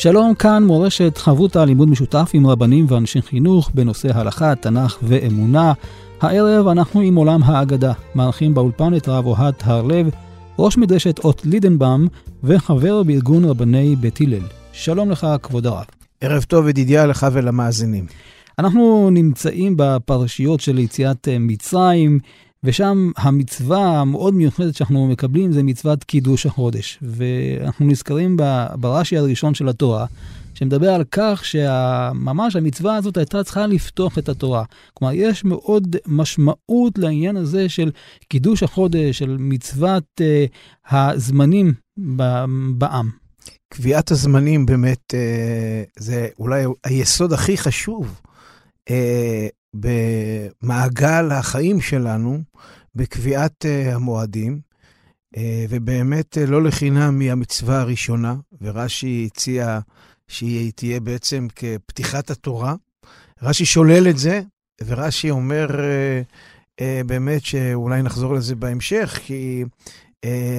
שלום, כאן מורשת חברותא לימוד משותף עם רבנים ואנשי חינוך בנושא הלכה, תנ"ך ואמונה. הערב אנחנו עם עולם האגדה, מארחים באולפן את הרב אוהד הרלב, ראש מדרשת אות לידנבאום וחבר בארגון רבני בית הלל. שלום לך, כבוד הרב. ערב טוב, ידידיה לך ולמאזינים. אנחנו נמצאים בפרשיות של יציאת מצרים, ושם המצווה המאוד מיוחדת שאנחנו מקבלים זה מצוות קידוש החודש. ואנחנו נזכרים ברש"י הראשון של התורה, שמדבר על כך שממש המצווה הזאת הייתה צריכה לפתוח את התורה. כלומר, יש מאוד משמעות לעניין הזה של קידוש החודש, של מצוות uh, הזמנים בעם. קביעת הזמנים באמת, uh, זה אולי היסוד הכי חשוב. Uh, במעגל החיים שלנו, בקביעת uh, המועדים, uh, ובאמת uh, לא לחינם היא המצווה הראשונה, ורש"י הציע שהיא תהיה בעצם כפתיחת התורה. רש"י שולל את זה, ורש"י אומר באמת שאולי נחזור לזה בהמשך, כי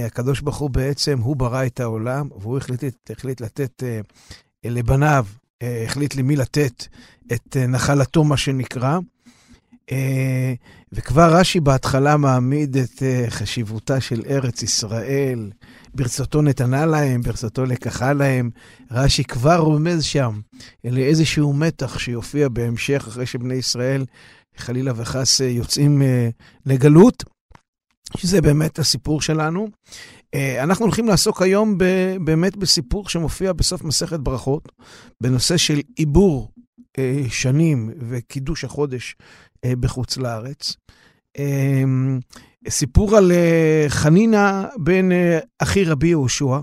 הקדוש ברוך הוא בעצם, הוא ברא את העולם, והוא החליט, החליט לתת לבניו אה, החליט למי לתת את אה, נחלתו, מה שנקרא. אה, וכבר רש"י בהתחלה מעמיד את חשיבותה של ארץ ישראל, ברצותו נתנה להם, ברצותו לקחה להם. רש"י כבר רומז שם לאיזשהו מתח שיופיע בהמשך, אחרי שבני ישראל חלילה וחס יוצאים לגלות, שזה באמת הסיפור שלנו. אה, אנחנו הולכים לעסוק היום באמת בסיפור שמופיע בסוף מסכת ברכות, בנושא של עיבור אה, שנים וקידוש החודש אה, בחוץ לארץ. סיפור על חנינה בן אחי רבי יהושע,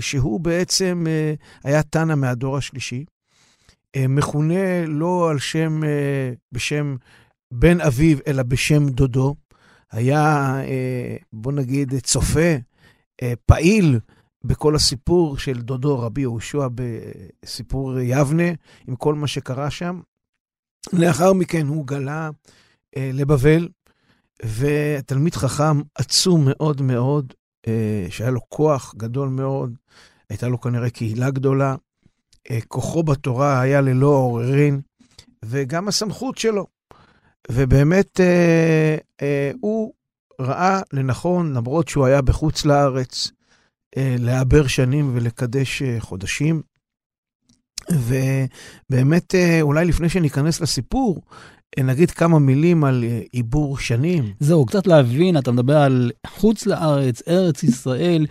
שהוא בעצם היה תנא מהדור השלישי, מכונה לא על שם, בשם בן אביו, אלא בשם דודו. היה, בוא נגיד, צופה אה, פעיל בכל הסיפור של דודו רבי יהושע בסיפור יבנה, עם כל מה שקרה שם. לאחר מכן הוא גלה אה, לבבל, ותלמיד חכם עצום מאוד מאוד, אה, שהיה לו כוח גדול מאוד, הייתה לו כנראה קהילה גדולה, אה, כוחו בתורה היה ללא עוררין, וגם הסמכות שלו. ובאמת אה, אה, הוא ראה לנכון, למרות שהוא היה בחוץ לארץ, אה, לעבר שנים ולקדש אה, חודשים. ובאמת, אה, אולי לפני שניכנס לסיפור, נגיד כמה מילים על עיבור שנים. זהו, קצת להבין, אתה מדבר על חוץ לארץ, ארץ ישראל.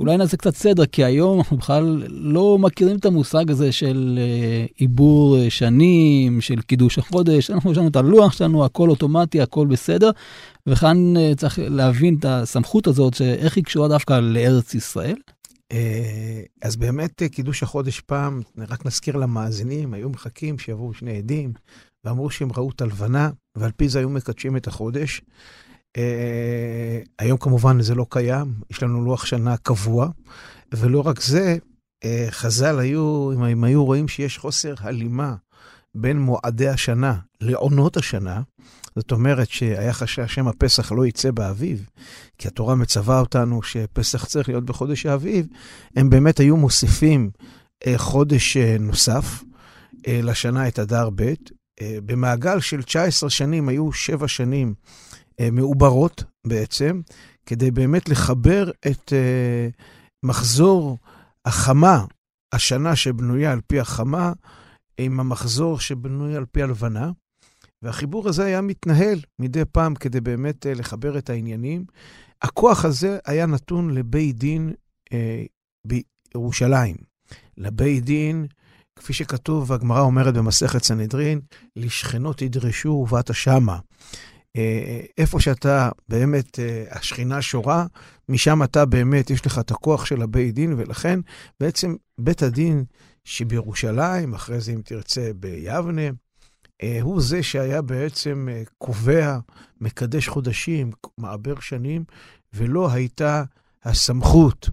אולי נעשה קצת סדר, כי היום אנחנו בכלל לא מכירים את המושג הזה של עיבור שנים, של קידוש החודש. אנחנו יש לנו את הלוח שלנו, הכל אוטומטי, הכל בסדר. וכאן אה, צריך להבין את הסמכות הזאת, שאיך היא קשורה דווקא לארץ ישראל. אה, אז באמת אה, קידוש החודש פעם, רק נזכיר למאזינים, היו מחכים שיבואו שני עדים, ואמרו שהם ראו את הלבנה, ועל פי זה היו מקדשים את החודש. היום כמובן זה לא קיים, יש לנו לוח שנה קבוע, ולא רק זה, חז"ל היו, אם הם היו רואים שיש חוסר הלימה בין מועדי השנה לעונות השנה, זאת אומרת שהיה חשש שמא פסח לא יצא באביב, כי התורה מצווה אותנו שפסח צריך להיות בחודש האביב, הם באמת היו מוסיפים אה, חודש אה, נוסף אה, לשנה את אדר ב'. אה, במעגל של 19 שנים היו 7 שנים אה, מעוברות בעצם, כדי באמת לחבר את אה, מחזור החמה, השנה שבנויה על פי החמה, עם המחזור שבנוי על פי הלבנה. והחיבור הזה היה מתנהל מדי פעם כדי באמת uh, לחבר את העניינים. הכוח הזה היה נתון לבית דין uh, בירושלים. לבית דין, כפי שכתוב, הגמרא אומרת במסכת סנהדרין, לשכנות ידרשו ובאת שמה. Uh, איפה שאתה באמת, uh, השכינה שורה, משם אתה באמת, יש לך את הכוח של הבית דין, ולכן בעצם בית הדין שבירושלים, אחרי זה אם תרצה ביבנה, אה, הוא זה שהיה בעצם אה, קובע, מקדש חודשים, מעבר שנים, ולא הייתה הסמכות.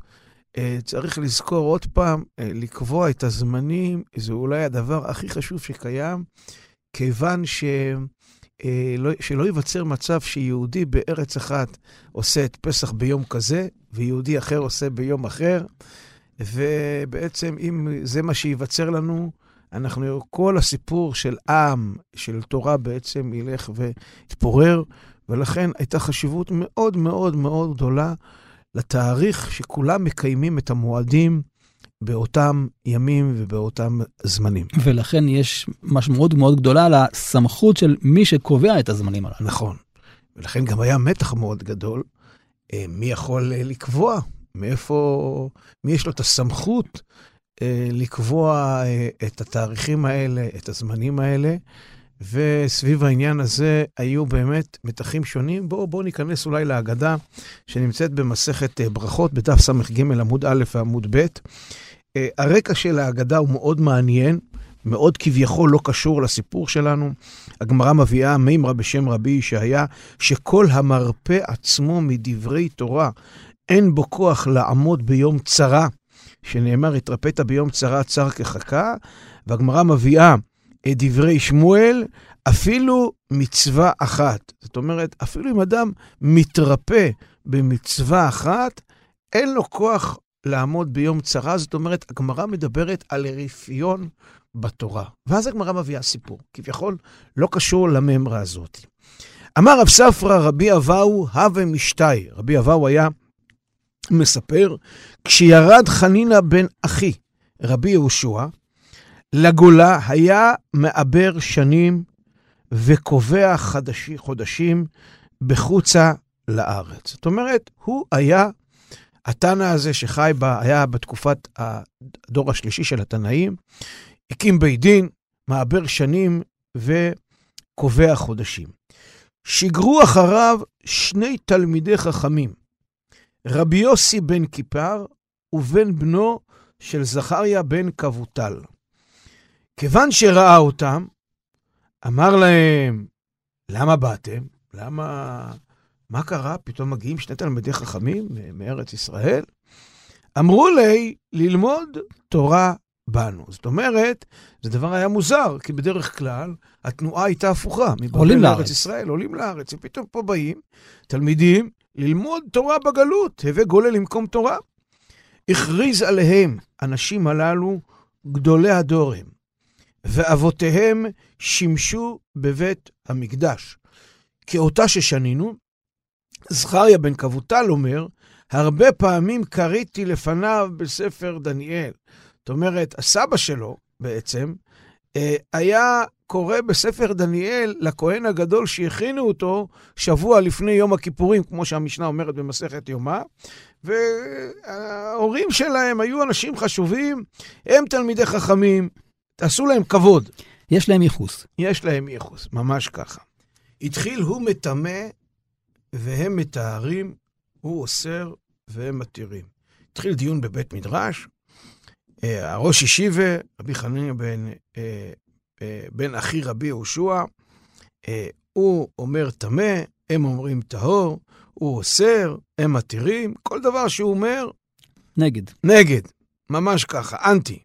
אה, צריך לזכור עוד פעם, לקבוע את הזמנים, זה אולי הדבר הכי חשוב שקיים, כיוון ש... לא, שלא ייווצר מצב שיהודי בארץ אחת עושה את פסח ביום כזה, ויהודי אחר עושה ביום אחר, ובעצם אם זה מה שייווצר לנו, אנחנו, כל הסיפור של עם, של תורה בעצם ילך ויתפורר, ולכן הייתה חשיבות מאוד מאוד מאוד גדולה לתאריך שכולם מקיימים את המועדים באותם ימים ובאותם זמנים. ולכן יש משמעות מאוד גדולה לסמכות של מי שקובע את הזמנים הללו. נכון. ולכן גם היה מתח מאוד גדול, אה, מי יכול אה, לקבוע, מאיפה, מי יש לו את הסמכות אה, לקבוע את התאריכים האלה, את הזמנים האלה, וסביב העניין הזה היו באמת מתחים שונים. בואו בוא ניכנס אולי להגדה שנמצאת במסכת ברכות, בדף ס"ג עמוד א' ועמוד ב'. הרקע של ההגדה הוא מאוד מעניין, מאוד כביכול לא קשור לסיפור שלנו. הגמרא מביאה מימרא בשם רבי ישעיה, שכל המרפא עצמו מדברי תורה, אין בו כוח לעמוד ביום צרה. שנאמר, התרפאת ביום צרה צר כחכה, והגמרא מביאה את דברי שמואל, אפילו מצווה אחת. זאת אומרת, אפילו אם אדם מתרפא במצווה אחת, אין לו כוח לעמוד ביום צרה, זאת אומרת, הגמרא מדברת על רפיון בתורה. ואז הגמרא מביאה סיפור, כביכול לא קשור לממרה הזאת. אמר רב ספרא רבי אבאו הווה משתי. רבי אבאו היה מספר, כשירד חנינא בן אחי, רבי יהושע, לגולה היה מעבר שנים וקובע חדשי, חודשים בחוצה לארץ. זאת אומרת, הוא היה, התנא הזה שחי בה, היה בתקופת הדור השלישי של התנאים, הקים בית דין, מעבר שנים וקובע חודשים. שיגרו אחריו שני תלמידי חכמים, רבי יוסי בן כיפר ובן בנו של זכריה בן כבוטל. כיוון שראה אותם, אמר להם, למה באתם? למה... מה קרה? פתאום מגיעים שני תלמידי חכמים מארץ ישראל? אמרו לי, ללמוד תורה בנו. זאת אומרת, זה דבר היה מוזר, כי בדרך כלל התנועה הייתה הפוכה. עולים לארץ. ישראל, עולים לארץ, ופתאום פה באים תלמידים ללמוד תורה בגלות, הווה גולה למקום תורה. הכריז עליהם, הנשים הללו, גדולי הדור הם, ואבותיהם שימשו בבית המקדש. כאותה ששנינו, זכריה בן כבוטל אומר, הרבה פעמים קריתי לפניו בספר דניאל. זאת אומרת, הסבא שלו בעצם אה, היה קורא בספר דניאל לכהן הגדול שהכינו אותו שבוע לפני יום הכיפורים, כמו שהמשנה אומרת במסכת יומא, וההורים שלהם היו אנשים חשובים, הם תלמידי חכמים, תעשו להם כבוד. יש להם ייחוס. יש להם ייחוס, ממש ככה. התחיל הוא מטמא והם מטהרים, הוא אוסר והם מתירים. התחיל דיון בבית מדרש, אה, הראש ישיבה, רבי חניניה בן אה, אה, בן אחי רבי יהושע, הוא אומר טמא, הם אומרים טהור, הוא אוסר, הם מתירים, כל דבר שהוא אומר... נגד. נגד, ממש ככה, אנטי.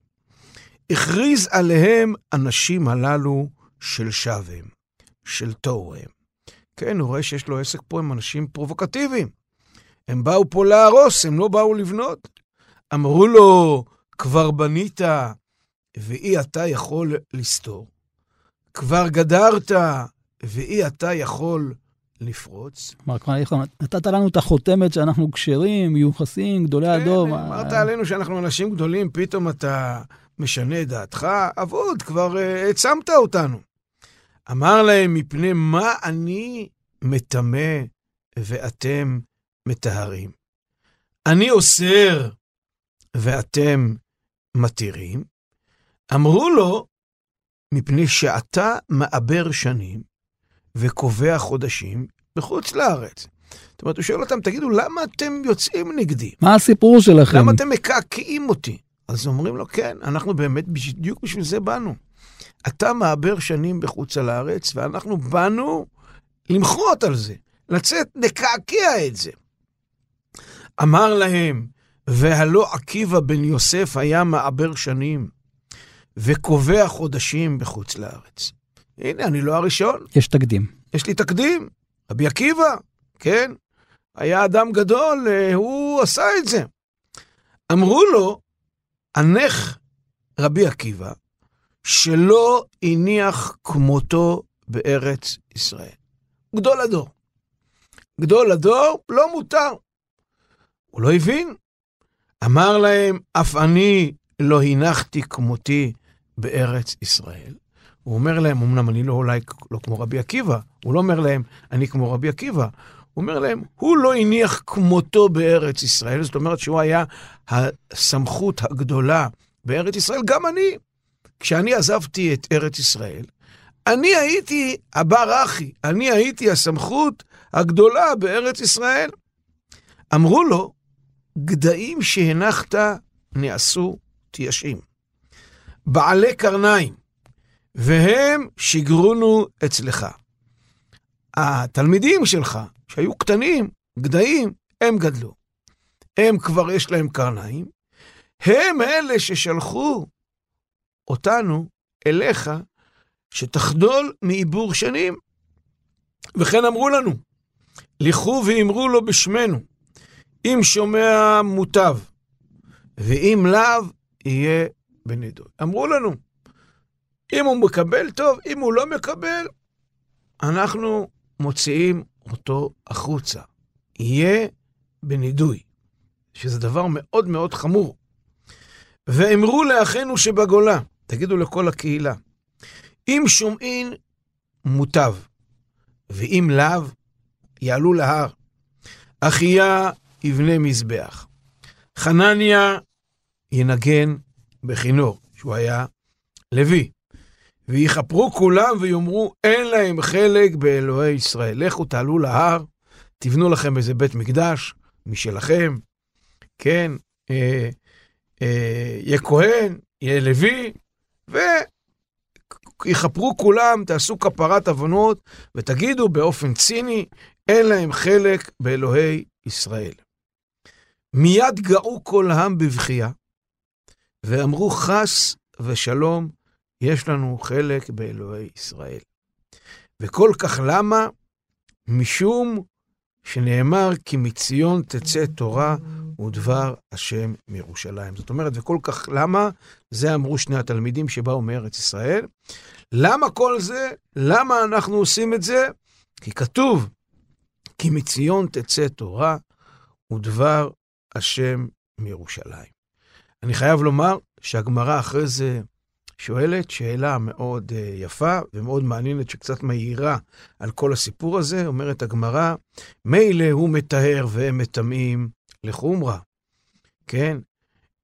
הכריז עליהם אנשים הללו של שווים, של תוהו הם. כן, הוא רואה שיש לו עסק פה עם אנשים פרובוקטיביים. הם באו פה להרוס, הם לא באו לבנות. אמרו לו, כבר בנית ואי אתה יכול לסתור. כבר גדרת, ואי אתה יכול לפרוץ. כלומר, נתת לנו את החותמת שאנחנו כשרים, מיוחסים, גדולי כן, הדור. אמרת עלינו שאנחנו אנשים גדולים, פתאום אתה משנה את דעתך, אבוד, כבר אה, העצמת uh, אותנו. אמר להם, מפני מה אני מטמא ואתם מטהרים? אני אוסר ואתם מתירים? אמרו לו, מפני שאתה מעבר שנים וקובע חודשים בחוץ לארץ. זאת אומרת, הוא שואל אותם, תגידו, למה אתם יוצאים נגדי? מה הסיפור שלכם? למה אתם מקעקעים אותי? אז אומרים לו, כן, אנחנו באמת בדיוק בשביל זה באנו. אתה מעבר שנים בחוץ לארץ, ואנחנו באנו למחות על זה, לצאת לקעקע את זה. אמר להם, והלא עקיבא בן יוסף היה מעבר שנים, וקובע חודשים בחוץ לארץ. הנה, אני לא הראשון. יש תקדים. יש לי תקדים. רבי עקיבא, כן? היה אדם גדול, אה, הוא עשה את זה. אמרו לו, הנך רבי עקיבא, שלא הניח כמותו בארץ ישראל. גדול הדור. גדול הדור לא מותר. הוא לא הבין. אמר להם, אף אני לא הנחתי כמותי בארץ ישראל. הוא אומר להם, אמנם אני לא אולי לא כמו רבי עקיבא, הוא לא אומר להם, אני כמו רבי עקיבא, הוא אומר להם, הוא לא הניח כמותו בארץ ישראל, זאת אומרת שהוא היה הסמכות הגדולה בארץ ישראל, גם אני. כשאני עזבתי את ארץ ישראל, אני הייתי הבר אחי, אני הייתי הסמכות הגדולה בארץ ישראל. אמרו לו, גדיים שהנחת נעשו תיישים. בעלי קרניים, והם שיגרונו אצלך. התלמידים שלך, שהיו קטנים, גדיים, הם גדלו. הם כבר יש להם קרניים, הם אלה ששלחו אותנו אליך, שתחדול מעיבור שנים. וכן אמרו לנו, לכו ואמרו לו בשמנו, אם שומע מוטב, ואם לאו, יהיה בנדוי. אמרו לנו, אם הוא מקבל טוב, אם הוא לא מקבל, אנחנו מוציאים אותו החוצה. יהיה בנידוי, שזה דבר מאוד מאוד חמור. ואמרו לאחינו שבגולה, תגידו לכל הקהילה, אם שומעין מוטב, ואם לאו, יעלו להר. אחיה יבנה מזבח. חנניה ינגן בכינור, שהוא היה לוי. ויכפרו כולם ויאמרו, אין להם חלק באלוהי ישראל. לכו תעלו להר, תבנו לכם איזה בית מקדש משלכם, כן, אה, אה, יהיה כהן, יהיה לוי, ויכפרו כולם, תעשו כפרת עוונות, ותגידו באופן ציני, אין להם חלק באלוהי ישראל. מיד גאו כל העם בבכייה, ואמרו חס ושלום, יש לנו חלק באלוהי ישראל. וכל כך למה? משום שנאמר כי מציון תצא תורה ודבר השם מירושלים. זאת אומרת, וכל כך למה? זה אמרו שני התלמידים שבאו מארץ ישראל. למה כל זה? למה אנחנו עושים את זה? כי כתוב, כי מציון תצא תורה ודבר השם מירושלים. אני חייב לומר שהגמרא אחרי זה שואלת שאלה מאוד uh, יפה ומאוד מעניינת, שקצת מהירה על כל הסיפור הזה. אומרת הגמרא, מילא הוא מטהר והם מטמאים לחומרה, כן?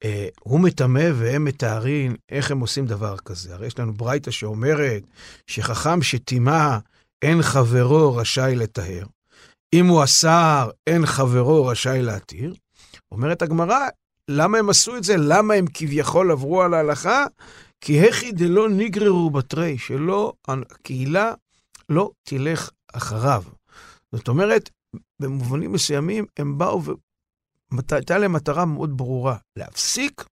Uh, הוא מטמא והם מטהרים, איך הם עושים דבר כזה? הרי יש לנו ברייתא שאומרת שחכם שטימא, אין חברו רשאי לטהר. אם הוא אסר, אין חברו רשאי להתיר. אומרת הגמרא, למה הם עשו את זה? למה הם כביכול עברו על ההלכה? כי הכי דלא נגררו בתרי, שלא, הקהילה לא תלך אחריו. זאת אומרת, במובנים מסוימים הם באו והייתה להם מטרה מאוד ברורה, להפסיק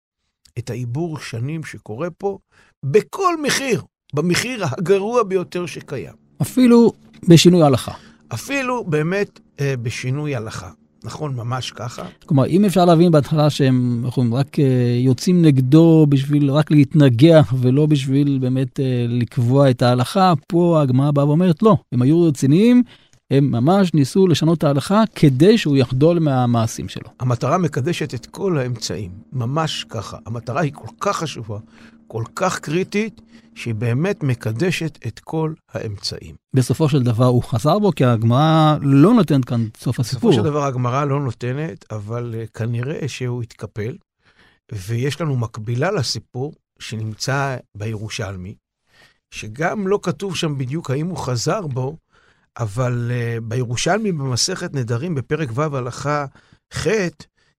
את העיבור שנים שקורה פה בכל מחיר, במחיר הגרוע ביותר שקיים. אפילו בשינוי הלכה. אפילו באמת אה, בשינוי הלכה. נכון, ממש ככה. כלומר, אם אפשר להבין בהתחלה שהם אנחנו רק uh, יוצאים נגדו בשביל רק להתנגח ולא בשביל באמת uh, לקבוע את ההלכה, פה הגמרא באה ואומרת לא, הם היו רציניים, הם ממש ניסו לשנות את ההלכה כדי שהוא יחדול מהמעשים שלו. המטרה מקדשת את כל האמצעים, ממש ככה. המטרה היא כל כך חשובה, כל כך קריטית, שהיא באמת מקדשת את כל האמצעים. בסופו של דבר הוא חזר בו, כי הגמרא לא נותנת כאן את סוף הסיפור. בסופו של דבר הגמרא לא נותנת, אבל uh, כנראה שהוא התקפל, ויש לנו מקבילה לסיפור שנמצא בירושלמי, שגם לא כתוב שם בדיוק האם הוא חזר בו, אבל uh, בירושלמי במסכת נדרים בפרק ו' הלכה ח',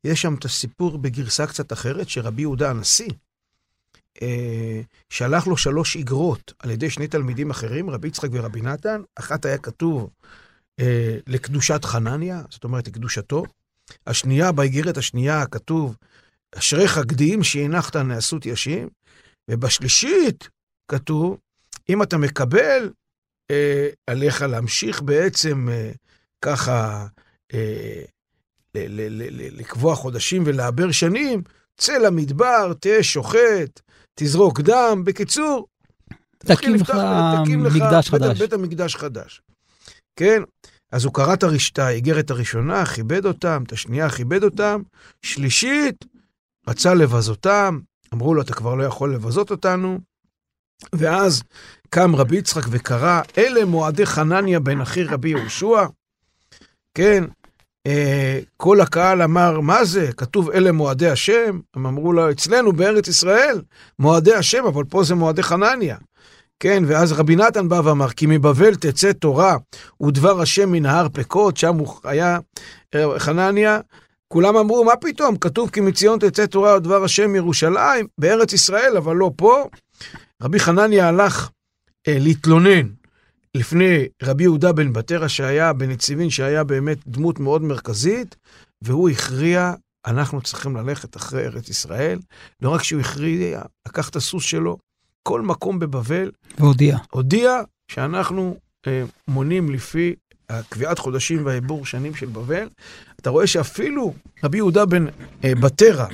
יש שם את הסיפור בגרסה קצת אחרת, שרבי יהודה הנשיא, אה, שלח לו שלוש איגרות על ידי שני תלמידים אחרים, רבי יצחק ורבי נתן. אחת היה כתוב אה, לקדושת חנניה, זאת אומרת לקדושתו. השנייה, באיגרת השנייה כתוב, אשריך גדים שהנחת נעשות ישים. ובשלישית כתוב, אם אתה מקבל, עליך להמשיך בעצם אה, ככה אה, לקבוע חודשים ולעבר שנים, צא למדבר, תהיה שוחט, תזרוק דם. בקיצור, תקים לך מקדש חדש. בית, בית המקדש חדש. כן? אז הוא קרא את האיגרת הראשונה, כיבד אותם, את השנייה כיבד אותם, שלישית, רצה לבזותם, אמרו לו, אתה כבר לא יכול לבזות אותנו. ואז קם רבי יצחק וקרא, אלה מועדי חנניה בן אחי רבי יהושע. כן, אה, כל הקהל אמר, מה זה? כתוב אלה מועדי השם? הם אמרו לו, אצלנו בארץ ישראל, מועדי השם, אבל פה זה מועדי חנניה. כן, ואז רבי נתן בא ואמר, כי מבבל תצא תורה ודבר השם מן ההר פקות, שם הוא היה אה, חנניה. כולם אמרו, מה פתאום? כתוב כי מציון תצא תורה ודבר השם מירושלים, בארץ ישראל, אבל לא פה. רבי חנניה הלך להתלונן לפני רבי יהודה בן בתרא, שהיה בנציבין, שהיה באמת דמות מאוד מרכזית, והוא הכריע, אנחנו צריכים ללכת אחרי ארץ ישראל. לא רק שהוא הכריע, לקח את הסוס שלו, כל מקום בבבל. והודיע. הודיע שאנחנו אה, מונים לפי הקביעת חודשים והעיבור שנים של בבל. אתה רואה שאפילו רבי יהודה בן אה, בתרא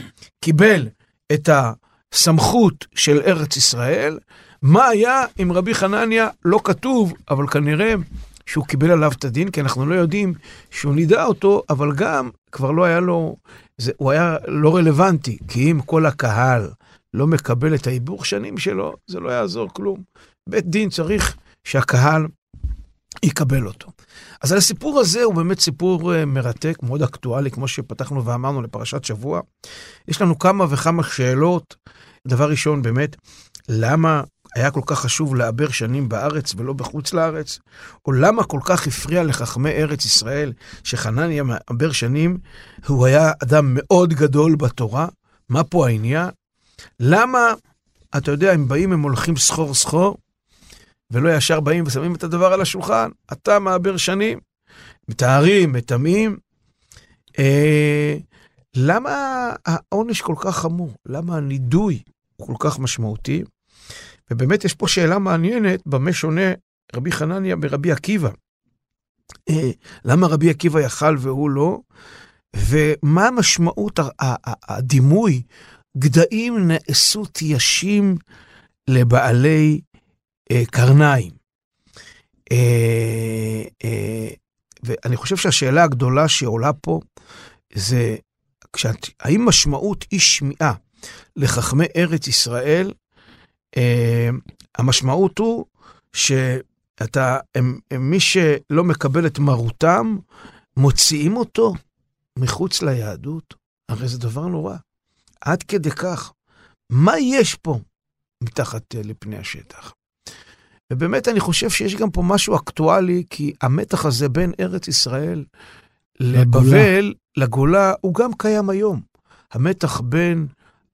קיבל את הסמכות של ארץ ישראל, מה היה אם רבי חנניה לא כתוב, אבל כנראה שהוא קיבל עליו את הדין, כי אנחנו לא יודעים שהוא נידע אותו, אבל גם כבר לא היה לו, זה, הוא היה לא רלוונטי, כי אם כל הקהל לא מקבל את העיבור שנים שלו, זה לא יעזור כלום. בית דין צריך שהקהל יקבל אותו. אז על הסיפור הזה הוא באמת סיפור אה, מרתק, מאוד אקטואלי, כמו שפתחנו ואמרנו לפרשת שבוע. יש לנו כמה וכמה שאלות. דבר ראשון, באמת, למה היה כל כך חשוב לעבר שנים בארץ ולא בחוץ לארץ? או למה כל כך הפריע לחכמי ארץ ישראל שחנניה מעבר שנים, הוא היה אדם מאוד גדול בתורה? מה פה העניין? למה, אתה יודע, הם באים, הם הולכים סחור סחור, ולא ישר באים ושמים את הדבר על השולחן. אתה מעבר שנים, מתארים, מטמאים. אה, למה העונש כל כך חמור? למה הנידוי כל כך משמעותי? ובאמת יש פה שאלה מעניינת, במה שונה רבי חנניה מרבי עקיבא. אה, למה רבי עקיבא יכל והוא לא? ומה המשמעות, הדימוי, גדיים נעשו תיישים לבעלי אה, קרניים. אה, ואני חושב שהשאלה הגדולה שעולה פה זה, האם משמעות אי שמיעה לחכמי ארץ ישראל, המשמעות הוא שאתה, הם, הם, מי שלא מקבל את מרותם, מוציאים אותו מחוץ ליהדות? הרי זה דבר נורא. עד כדי כך. מה יש פה מתחת אה, לפני השטח? ובאמת אני חושב שיש גם פה משהו אקטואלי, כי המתח הזה בין ארץ ישראל לבבל, לגולה, הוא גם קיים היום. המתח בין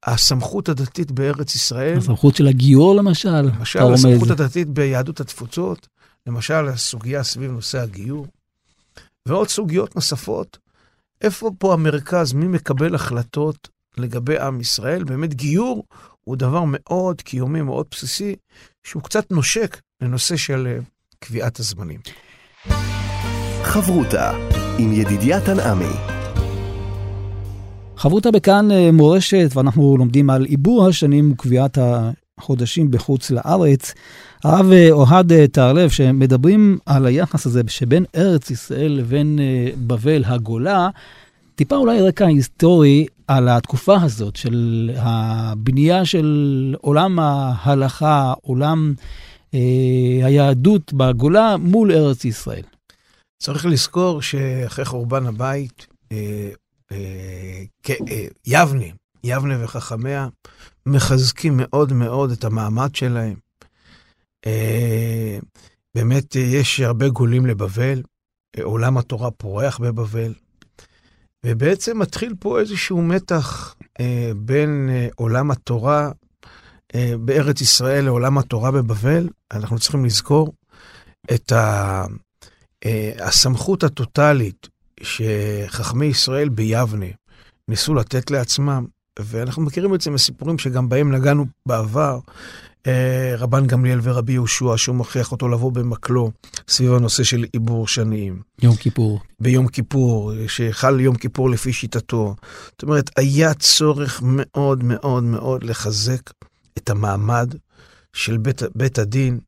הסמכות הדתית בארץ ישראל... הסמכות של הגיור למשל? למשל, הסמכות הדתית ביהדות התפוצות, למשל, הסוגיה סביב נושא הגיור, ועוד סוגיות נוספות. איפה פה המרכז? מי מקבל החלטות לגבי עם ישראל? באמת, גיור הוא דבר מאוד קיומי, מאוד בסיסי, שהוא קצת נושק לנושא של אה, קביעת הזמנים. חברותה עם ידידיה תנעמי. חברותה בכאן אה, מורשת, ואנחנו לומדים על עיבור השנים וקביעת החודשים בחוץ לארץ. הרב אה, אוהד תהרלב, שמדברים על היחס הזה שבין ארץ ישראל לבין בבל הגולה, טיפה אולי רקע היסטורי על התקופה הזאת של הבנייה של עולם ההלכה, עולם אה, היהדות בגולה מול ארץ ישראל. צריך לזכור שאחרי חורבן הבית, אה, אה, אה, יבנה, יבנה וחכמיה, מחזקים מאוד מאוד את המעמד שלהם. אה, באמת אה, יש הרבה גולים לבבל, אה, עולם התורה פורח בבבל, ובעצם מתחיל פה איזשהו מתח אה, בין אה, עולם התורה אה, בארץ ישראל לעולם התורה בבבל, אנחנו צריכים לזכור את ה... אה, הסמכות הטוטלית שחכמי ישראל ביבנה ניסו לתת לעצמם, ואנחנו מכירים את זה מסיפורים שגם בהם נגענו בעבר, אה, רבן גמליאל ורבי יהושע, שהוא מכריח אותו לבוא במקלו סביב הנושא של עיבור שנים. יום כיפור. ביום כיפור, שחל יום כיפור לפי שיטתו. זאת אומרת, היה צורך מאוד מאוד מאוד לחזק את המעמד של בית, בית הדין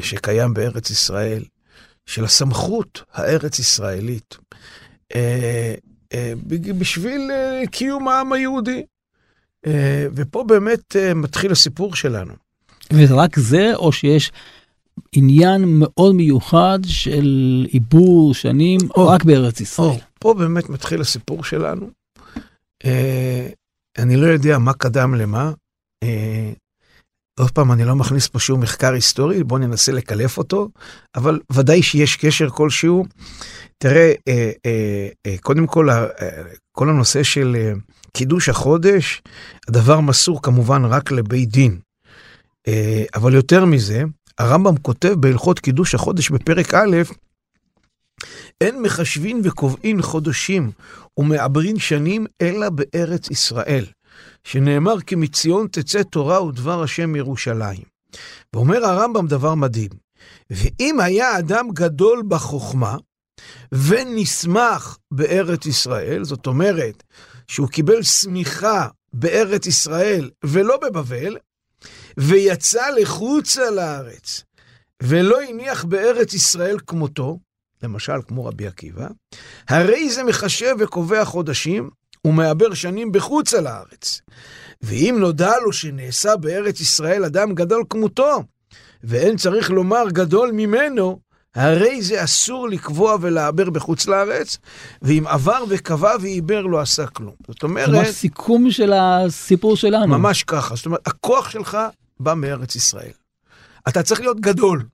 שקיים בארץ ישראל, של הסמכות הארץ ישראלית, אה, אה, בשביל אה, קיום העם היהודי. אה, ופה באמת אה, מתחיל הסיפור שלנו. וזה רק זה, או שיש עניין מאוד מיוחד של עיבור שנים או, רק בארץ ישראל? או, פה באמת מתחיל הסיפור שלנו. אה, אני לא יודע מה קדם למה. עוד פעם, אני לא מכניס פה שום מחקר היסטורי, בואו ננסה לקלף אותו, אבל ודאי שיש קשר כלשהו. תראה, אה, אה, אה, קודם כל, אה, כל הנושא של אה, קידוש החודש, הדבר מסור כמובן רק לבית דין. אה, אבל יותר מזה, הרמב"ם כותב בהלכות קידוש החודש בפרק א', אין מחשבין וקובעין חודשים ומעברין שנים אלא בארץ ישראל, שנאמר כי מציון תצא תורה ודבר השם ירושלים. ואומר הרמב"ם דבר מדהים, ואם היה אדם גדול בחוכמה, ונסמך בארץ ישראל, זאת אומרת שהוא קיבל סמיכה בארץ ישראל ולא בבבל, ויצא לחוצה לארץ, ולא הניח בארץ ישראל כמותו, למשל כמו רבי עקיבא, הרי זה מחשב וקובע חודשים, ומעבר שנים בחוצה לארץ. ואם נודע לו שנעשה בארץ ישראל אדם גדול כמותו, ואין צריך לומר גדול ממנו, הרי זה אסור לקבוע ולעבר בחוץ לארץ, ואם עבר וקבע ועיבר לא עשה כלום. זאת אומרת... ממש סיכום של הסיפור שלנו. ממש ככה. זאת אומרת, הכוח שלך בא מארץ ישראל. אתה צריך להיות גדול.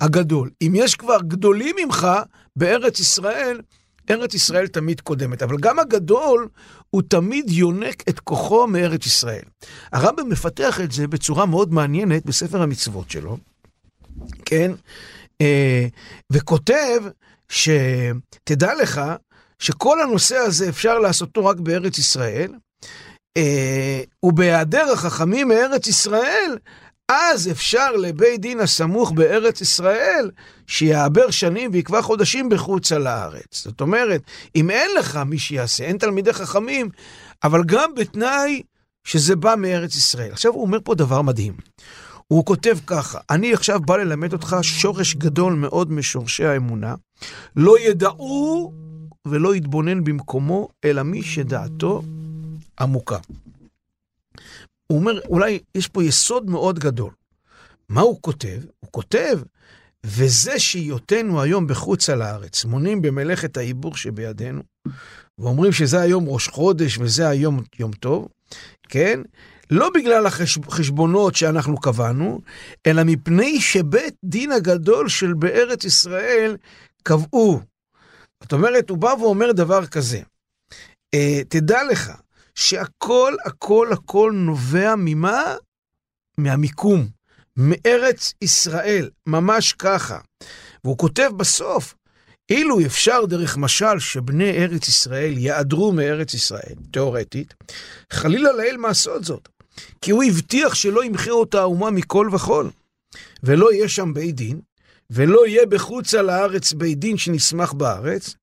הגדול. אם יש כבר גדולים ממך בארץ ישראל, ארץ ישראל תמיד קודמת. אבל גם הגדול, הוא תמיד יונק את כוחו מארץ ישראל. הרמב"ם מפתח את זה בצורה מאוד מעניינת בספר המצוות שלו, כן? אה, וכותב שתדע לך שכל הנושא הזה אפשר לעשותו רק בארץ ישראל, אה, ובהיעדר החכמים מארץ ישראל, אז אפשר לבית דין הסמוך בארץ ישראל, שיעבר שנים ויקבע חודשים בחוצה לארץ. זאת אומרת, אם אין לך מי שיעשה, אין תלמידי חכמים, אבל גם בתנאי שזה בא מארץ ישראל. עכשיו הוא אומר פה דבר מדהים. הוא כותב ככה, אני עכשיו בא ללמד אותך שורש גדול מאוד משורשי האמונה. לא ידעו ולא יתבונן במקומו, אלא מי שדעתו עמוקה. הוא אומר, אולי יש פה יסוד מאוד גדול. מה הוא כותב? הוא כותב, וזה שהיותנו היום בחוץ על הארץ, מונים במלאכת העיבור שבידינו, ואומרים שזה היום ראש חודש וזה היום יום טוב, כן? לא בגלל החשבונות שאנחנו קבענו, אלא מפני שבית דין הגדול של בארץ ישראל קבעו. זאת אומרת, הוא בא ואומר דבר כזה, אה, תדע לך שהכל, הכל, הכל נובע ממה? מהמיקום, מארץ ישראל, ממש ככה. והוא כותב בסוף, אילו אפשר דרך משל שבני ארץ ישראל יעדרו מארץ ישראל, תאורטית, חלילה לאל מעשות זאת. כי הוא הבטיח שלא ימחה אותה האומה מכל וכול, ולא יהיה שם בית דין, ולא יהיה בחוץ על הארץ בית דין שנסמך בארץ,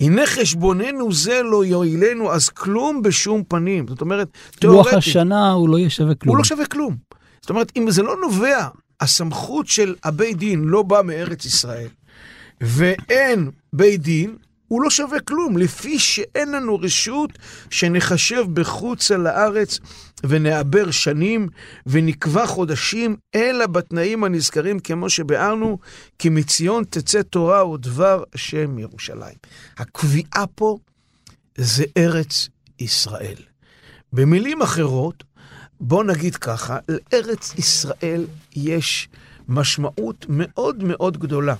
הנה חשבוננו זה לא יועילנו, אז כלום בשום פנים. זאת אומרת, תיאורטית... לוח השנה הוא לא יהיה שווה כלום. הוא לא שווה כלום. זאת אומרת, אם זה לא נובע, הסמכות של הבית דין לא באה מארץ ישראל, ואין בית דין, הוא לא שווה כלום, לפי שאין לנו רשות שנחשב בחוץ על הארץ ונעבר שנים ונקבע חודשים, אלא בתנאים הנזכרים כמו שביארנו, כי מציון תצא תורה ודבר השם ירושלים. הקביעה פה זה ארץ ישראל. במילים אחרות, בוא נגיד ככה, לארץ ישראל יש משמעות מאוד מאוד גדולה.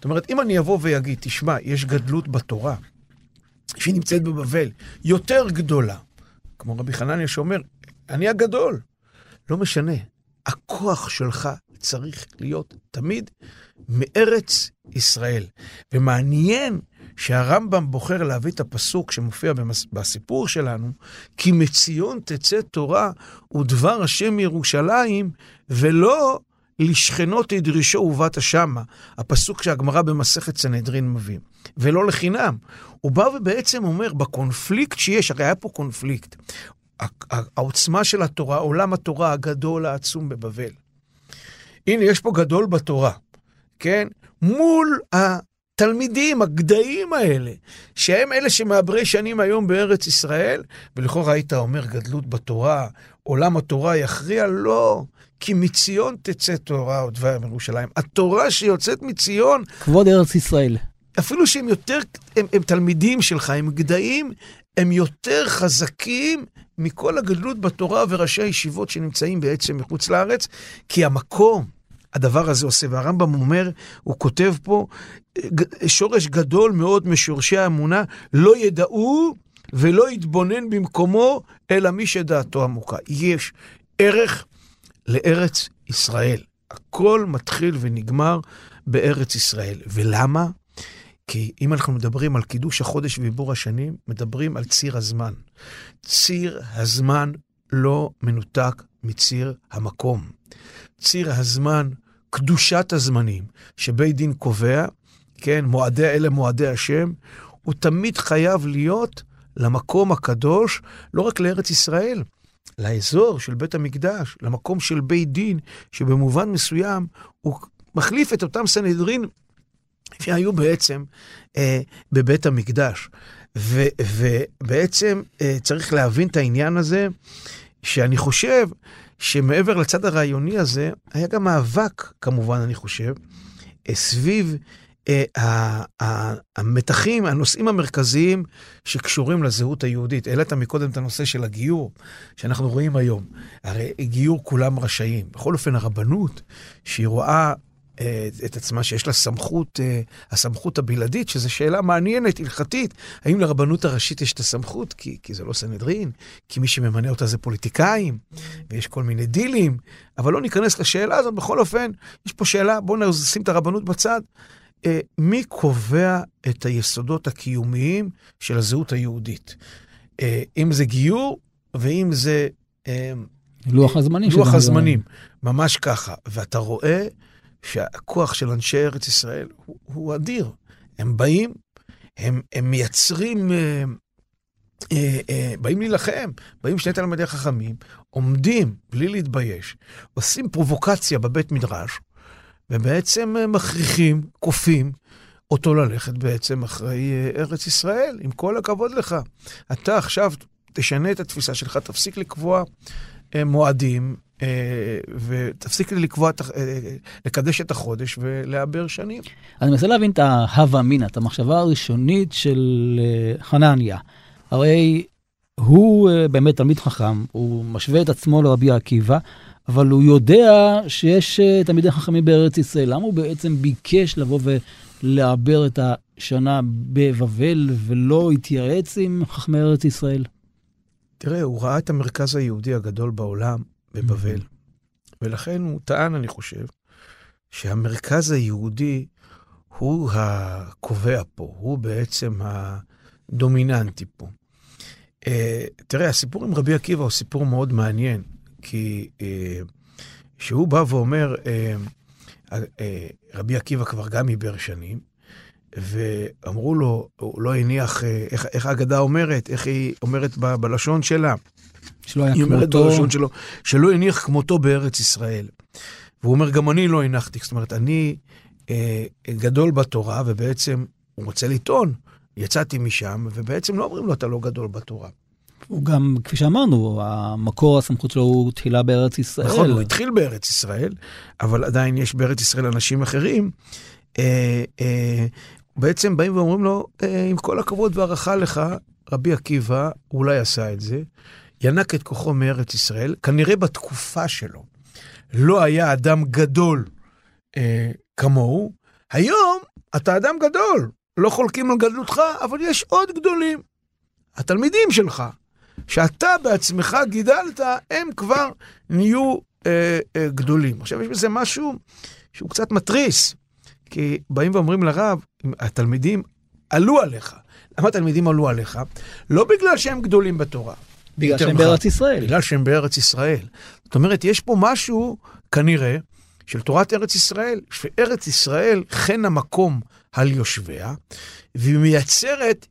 זאת אומרת, אם אני אבוא ואגיד, תשמע, יש גדלות בתורה, שהיא נמצאת בבבל, יותר גדולה, כמו רבי חנניה שאומר, אני הגדול. לא משנה, הכוח שלך צריך להיות תמיד מארץ ישראל. ומעניין שהרמב"ם בוחר להביא את הפסוק שמופיע במס... בסיפור שלנו, כי מציון תצא תורה ודבר השם ירושלים, ולא לשכנות ידרשו ובאת שמה, הפסוק שהגמרא במסכת סנהדרין מביא. ולא לחינם. הוא בא ובעצם אומר, בקונפליקט שיש, הרי היה פה קונפליקט, העוצמה של התורה, עולם התורה הגדול העצום בבבל. הנה, יש פה גדול בתורה, כן? מול התלמידים, הגדיים האלה, שהם אלה שמעברי שנים היום בארץ ישראל, ולכאורה היית אומר גדלות בתורה, עולם התורה יכריע? לא. כי מציון תצא תורה עוד דבר מירושלים. התורה שיוצאת מציון... כבוד ארץ ישראל. אפילו שהם יותר, הם, הם תלמידים שלך, הם גדיים, הם יותר חזקים מכל הגדלות בתורה וראשי הישיבות שנמצאים בעצם מחוץ לארץ, כי המקום, הדבר הזה עושה, והרמב"ם אומר, הוא כותב פה, שורש גדול מאוד משורשי האמונה, לא ידעו ולא יתבונן במקומו, אלא מי שדעתו עמוקה. יש ערך לארץ ישראל. הכל מתחיל ונגמר בארץ ישראל. ולמה? כי אם אנחנו מדברים על קידוש החודש ועיבור השנים, מדברים על ציר הזמן. ציר הזמן לא מנותק מציר המקום. ציר הזמן, קדושת הזמנים, שבית דין קובע, כן, מועדי אלה מועדי השם, הוא תמיד חייב להיות למקום הקדוש, לא רק לארץ ישראל, לאזור של בית המקדש, למקום של בית דין, שבמובן מסוים הוא מחליף את אותם סנהדרין שהיו בעצם אה, בבית המקדש. ו, ובעצם אה, צריך להבין את העניין הזה, שאני חושב שמעבר לצד הרעיוני הזה, היה גם מאבק, כמובן, אני חושב, אה, סביב המתחים, הנושאים המרכזיים שקשורים לזהות היהודית. העלית מקודם את הנושא של הגיור, שאנחנו רואים היום. הרי גיור כולם רשאים. בכל אופן, הרבנות, שהיא רואה אה, את עצמה שיש לה סמכות, אה, הסמכות הבלעדית, שזו שאלה מעניינת, הלכתית. האם לרבנות הראשית יש את הסמכות? כי, כי זה לא סנהדרין, כי מי שממנה אותה זה פוליטיקאים, ויש כל מיני דילים, אבל לא ניכנס לשאלה הזאת. בכל אופן, יש פה שאלה, בואו נשים את הרבנות בצד. אה, מי קובע את היסודות הקיומיים של הזהות היהודית? אם זה גיור, ואם זה... לוח הזמנים. לוח הזמנים, ממש ככה. ואתה רואה שהכוח של אנשי ארץ ישראל הוא, הוא אדיר. הם באים, הם, הם מייצרים, אה, אה, אה, באים להילחם, באים שני תלמידי חכמים, עומדים בלי להתבייש, עושים פרובוקציה בבית מדרש, ובעצם אה, מכריחים, כופים, אותו ללכת בעצם אחרי אה, ארץ ישראל, עם כל הכבוד לך. אתה עכשיו תשנה את התפיסה שלך, תפסיק לקבוע אה, מועדים, ותפסיק לקבוע, לקדש את החודש ולעבר שנים. אני מנסה להבין את ההווה אמינא, את המחשבה הראשונית של חנניה. הרי הוא באמת תלמיד חכם, הוא משווה את עצמו לרבי עקיבא, אבל הוא יודע שיש תלמידי חכמים בארץ ישראל. למה הוא בעצם ביקש לבוא ולעבר את השנה בבבל ולא התייעץ עם חכמי ארץ ישראל? תראה, הוא ראה את המרכז היהודי הגדול בעולם, בבבל. Mm-hmm. ולכן הוא טען, אני חושב, שהמרכז היהודי הוא הקובע פה, הוא בעצם הדומיננטי פה. Uh, תראה, הסיפור עם רבי עקיבא הוא סיפור מאוד מעניין, כי uh, שהוא בא ואומר, uh, uh, רבי עקיבא כבר גם עיבר שנים, ואמרו לו, הוא לא הניח, איך, איך האגדה אומרת, איך היא אומרת ב, בלשון שלה. שלא היה כמותו. בלשון שלו, שלא הניח כמותו בארץ ישראל. והוא אומר, גם אני לא הנחתי. זאת אומרת, אני אה, גדול בתורה, ובעצם הוא רוצה לטעון, יצאתי משם, ובעצם לא אומרים לו, אתה לא גדול בתורה. הוא גם, כפי שאמרנו, המקור הסמכות שלו הוא תחילה בארץ ישראל. נכון, הוא התחיל בארץ ישראל, אבל עדיין יש בארץ ישראל אנשים אחרים. אה, אה, בעצם באים ואומרים לו, אה, עם כל הכבוד והערכה לך, רבי עקיבא אולי עשה את זה, ינק את כוחו מארץ ישראל, כנראה בתקופה שלו לא היה אדם גדול אה, כמוהו. היום אתה אדם גדול, לא חולקים על גדלותך, אבל יש עוד גדולים. התלמידים שלך. שאתה בעצמך גידלת, הם כבר נהיו אה, אה, גדולים. עכשיו, יש בזה משהו שהוא קצת מתריס, כי באים ואומרים לרב, התלמידים עלו עליך. למה התלמידים עלו עליך? לא בגלל שהם גדולים בתורה. בגלל שהם מחר. בארץ ישראל. בגלל שהם בארץ ישראל. זאת אומרת, יש פה משהו, כנראה, של תורת ארץ ישראל, שארץ ישראל חן המקום על יושביה, והיא מייצרת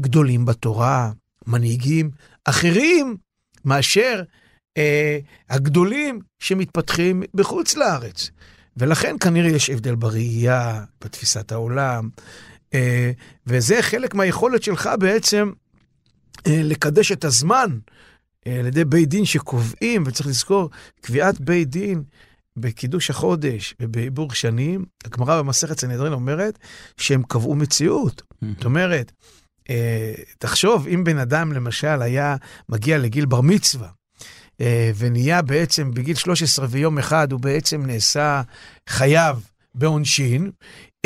גדולים בתורה, מנהיגים אחרים מאשר אה, הגדולים שמתפתחים בחוץ לארץ. ולכן כנראה יש הבדל בראייה, בתפיסת העולם, אה, וזה חלק מהיכולת שלך בעצם אה, לקדש את הזמן אה, על ידי בית דין שקובעים, וצריך לזכור, קביעת בית דין בקידוש החודש ובעיבור שנים, הגמרא במסכת סנהדרין אומרת שהם קבעו מציאות. זאת אומרת, תחשוב, אם בן אדם למשל היה מגיע לגיל בר מצווה, אה, ונהיה בעצם בגיל 13 ויום אחד, הוא בעצם נעשה חייב בעונשין,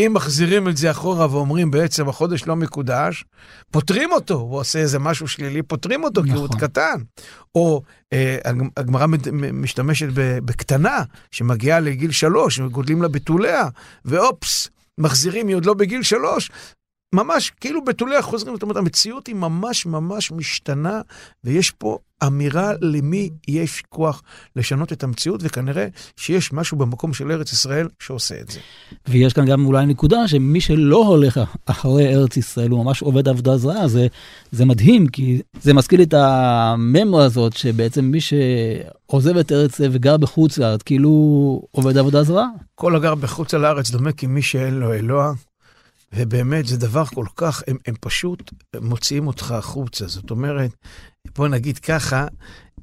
אם מחזירים את זה אחורה ואומרים בעצם החודש לא מקודש, פוטרים אותו, הוא עושה איזה משהו שלילי, פוטרים אותו כי הוא עוד נכון. קטן. או אה, הג- הגמרא משתמשת בקטנה, שמגיעה לגיל שלוש, גודלים לה בתוליה, ואופס, מחזירים, היא עוד לא בגיל שלוש. ממש כאילו בתוליה חוזרים, זאת אומרת, המציאות היא ממש ממש משתנה, ויש פה אמירה למי יש כוח לשנות את המציאות, וכנראה שיש משהו במקום של ארץ ישראל שעושה את זה. ויש כאן גם אולי נקודה שמי שלא הולך אחרי ארץ ישראל, הוא ממש עובד עבודה זרה, זה, זה מדהים, כי זה מזכיר לי את הממו הזאת, שבעצם מי שעוזב את ארץ ישראל וגר בחוץ לארץ, כאילו עובד עבודה זרה. כל הגר בחוץ על הארץ דומה כמי שאין לו אלוה, ובאמת זה דבר כל כך, הם, הם פשוט מוציאים אותך החוצה. זאת אומרת, בוא נגיד ככה,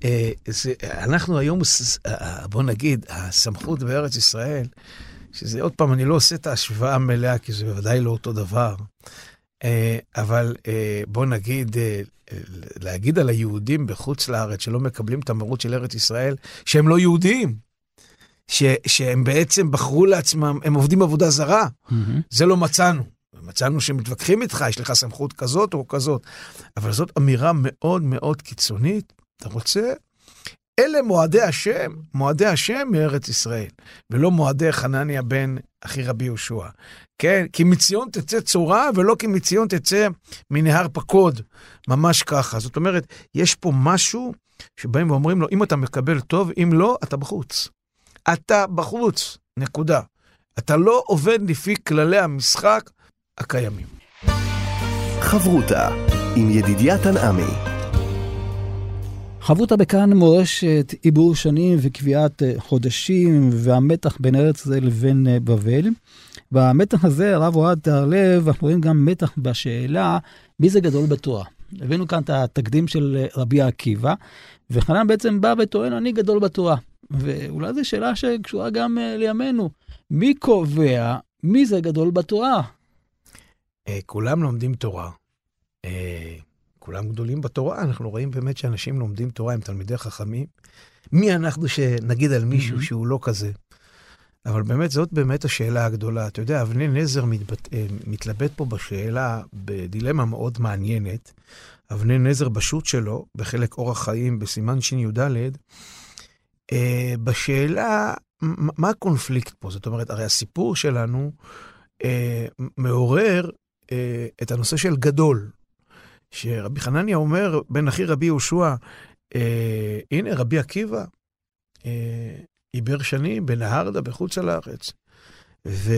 אה, זה, אנחנו היום, אה, בוא נגיד, הסמכות בארץ ישראל, שזה עוד פעם, אני לא עושה את ההשוואה המלאה, כי זה בוודאי לא אותו דבר, אה, אבל בוא נגיד, להגיד על היהודים בחוץ לארץ שלא מקבלים את המרות של ארץ ישראל, שהם לא יהודים. ש, שהם בעצם בחרו לעצמם, הם עובדים עבודה זרה. זה לא מצאנו. מצאנו שמתווכחים איתך, יש לך סמכות כזאת או כזאת. אבל זאת אמירה מאוד מאוד קיצונית. אתה רוצה? אלה מועדי השם, מועדי השם מארץ ישראל, ולא מועדי חנניה בן אחי רבי יהושע. כן, כי מציון תצא צורה, ולא כי מציון תצא מנהר פקוד. ממש ככה. זאת אומרת, יש פה משהו שבאים ואומרים לו, אם אתה מקבל טוב, אם לא, אתה בחוץ. אתה בחוץ, נקודה. אתה לא עובד לפי כללי המשחק הקיימים. חברותה עם ידידיה תנעמי. חבותה בכאן מורשת עיבור שנים וקביעת אה, חודשים והמתח בין ארץ ישראל לבין אה, בבל. במתח הזה, הרב אוהד תהרלב, אנחנו רואים גם מתח בשאלה מי זה גדול בתורה. הבאנו כאן את התקדים של אה, רבי עקיבא, וחנן בעצם בא וטוען, אני גדול בתורה. ואולי זו שאלה שקשורה גם לימינו. מי קובע מי זה גדול בתורה? אה, כולם לומדים תורה. אה, כולם גדולים בתורה, אנחנו רואים באמת שאנשים לומדים תורה הם תלמידי חכמים. מי אנחנו שנגיד על מישהו Mhm. שהוא לא כזה? אבל באמת, זאת באמת השאלה הגדולה. אתה יודע, אבני נזר מתבט... אה, מתלבט פה בשאלה בדילמה מאוד מעניינת. אבני נזר בשו"ת שלו, בחלק אורח חיים, בסימן שי"ד, בשאלה, מה הקונפליקט פה? זאת אומרת, הרי הסיפור שלנו מעורר את הנושא של גדול. שרבי חנניה אומר, בן אחי רבי יהושע, אה, הנה רבי עקיבא, אה, עיבר שנים בנהרדה בחוץ לארץ. ו,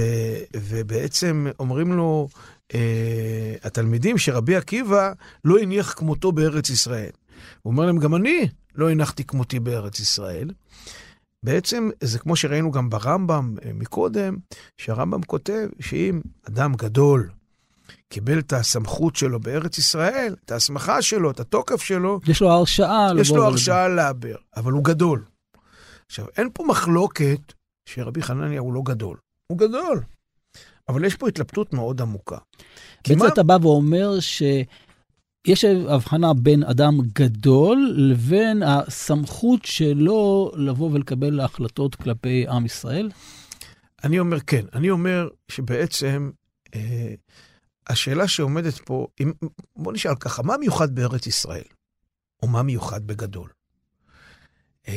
ובעצם אומרים לו אה, התלמידים שרבי עקיבא לא הניח כמותו בארץ ישראל. הוא אומר להם, גם אני לא הנחתי כמותי בארץ ישראל. בעצם זה כמו שראינו גם ברמב"ם אה, מקודם, שהרמב"ם כותב שאם אדם גדול קיבל את הסמכות שלו בארץ ישראל, את ההסמכה שלו, את התוקף שלו, יש לו הרשאה. יש לו. הרשאה לעבר, אבל הוא גדול. עכשיו, אין פה מחלוקת שרבי חנניה הוא לא גדול. הוא גדול. אבל יש פה התלבטות מאוד עמוקה. בעצם מה- אתה בא ואומר שיש הבחנה בין אדם גדול לבין הסמכות שלו לבוא ולקבל החלטות כלפי עם ישראל? אני אומר כן, אני אומר שבעצם אה, השאלה שעומדת פה, אם, בוא נשאל ככה, מה מיוחד בארץ ישראל? ומה מיוחד בגדול. Uh,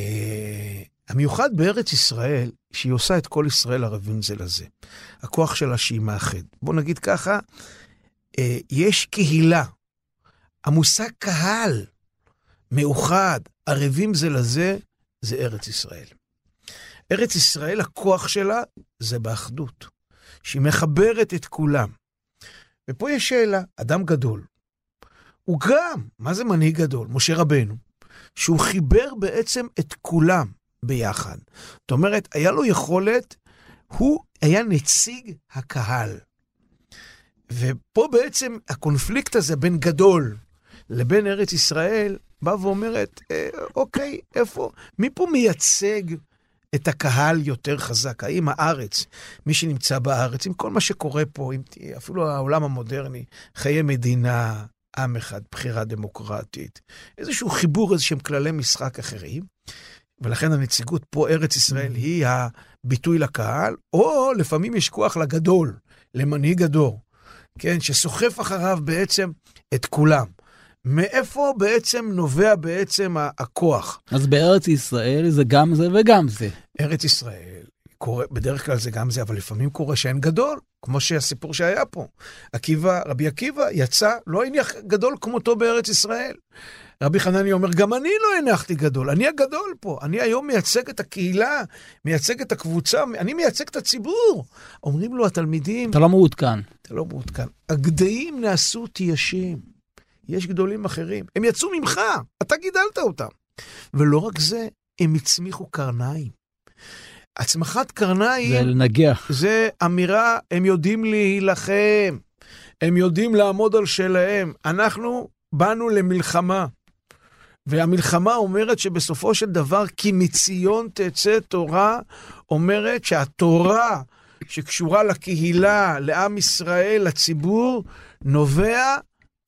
המיוחד בארץ ישראל, שהיא עושה את כל ישראל ערבים זה לזה. הכוח שלה שהיא מאחד. בוא נגיד ככה, uh, יש קהילה. המושג קהל, מאוחד, ערבים זה לזה, זה ארץ ישראל. ארץ ישראל, הכוח שלה זה באחדות, שהיא מחברת את כולם. ופה יש שאלה, אדם גדול, הוא גם, מה זה מנהיג גדול? משה רבנו, שהוא חיבר בעצם את כולם ביחד. זאת אומרת, היה לו יכולת, הוא היה נציג הקהל. ופה בעצם הקונפליקט הזה בין גדול לבין ארץ ישראל, בא ואומרת, אה, אוקיי, איפה, מי פה מייצג את הקהל יותר חזק? האם הארץ, מי שנמצא בארץ, עם כל מה שקורה פה, עם, אפילו העולם המודרני, חיי מדינה, עם אחד, בחירה דמוקרטית, איזשהו חיבור, איזשהם כללי משחק אחרים, ולכן הנציגות פה, ארץ ישראל, היא הביטוי לקהל, או לפעמים יש כוח לגדול, למנהיג הדור, כן, שסוחף אחריו בעצם את כולם. מאיפה בעצם נובע בעצם הכוח? אז בארץ ישראל זה גם זה וגם זה. ארץ ישראל, קורה, בדרך כלל זה גם זה, אבל לפעמים קורה שאין גדול, כמו שהסיפור שהיה פה. עקיבא, רבי עקיבא יצא, לא הניח גדול כמותו בארץ ישראל. רבי חנני אומר, גם אני לא הנחתי גדול, אני הגדול פה. אני היום מייצג את הקהילה, מייצג את הקבוצה, אני מייצג את הציבור. אומרים לו התלמידים... אתה לא מעודכן. אתה לא מעודכן. הגדיים נעשו תיישים. יש גדולים אחרים. הם יצאו ממך, אתה גידלת אותם. ולא רק זה, הם הצמיחו קרניים. הצמחת קרניים... זה לנגח. זה אמירה, הם יודעים להילחם, הם יודעים לעמוד על שלהם. אנחנו באנו למלחמה. והמלחמה אומרת שבסופו של דבר, כי מציון תצא תורה, אומרת שהתורה שקשורה לקהילה, לעם ישראל, לציבור, נובע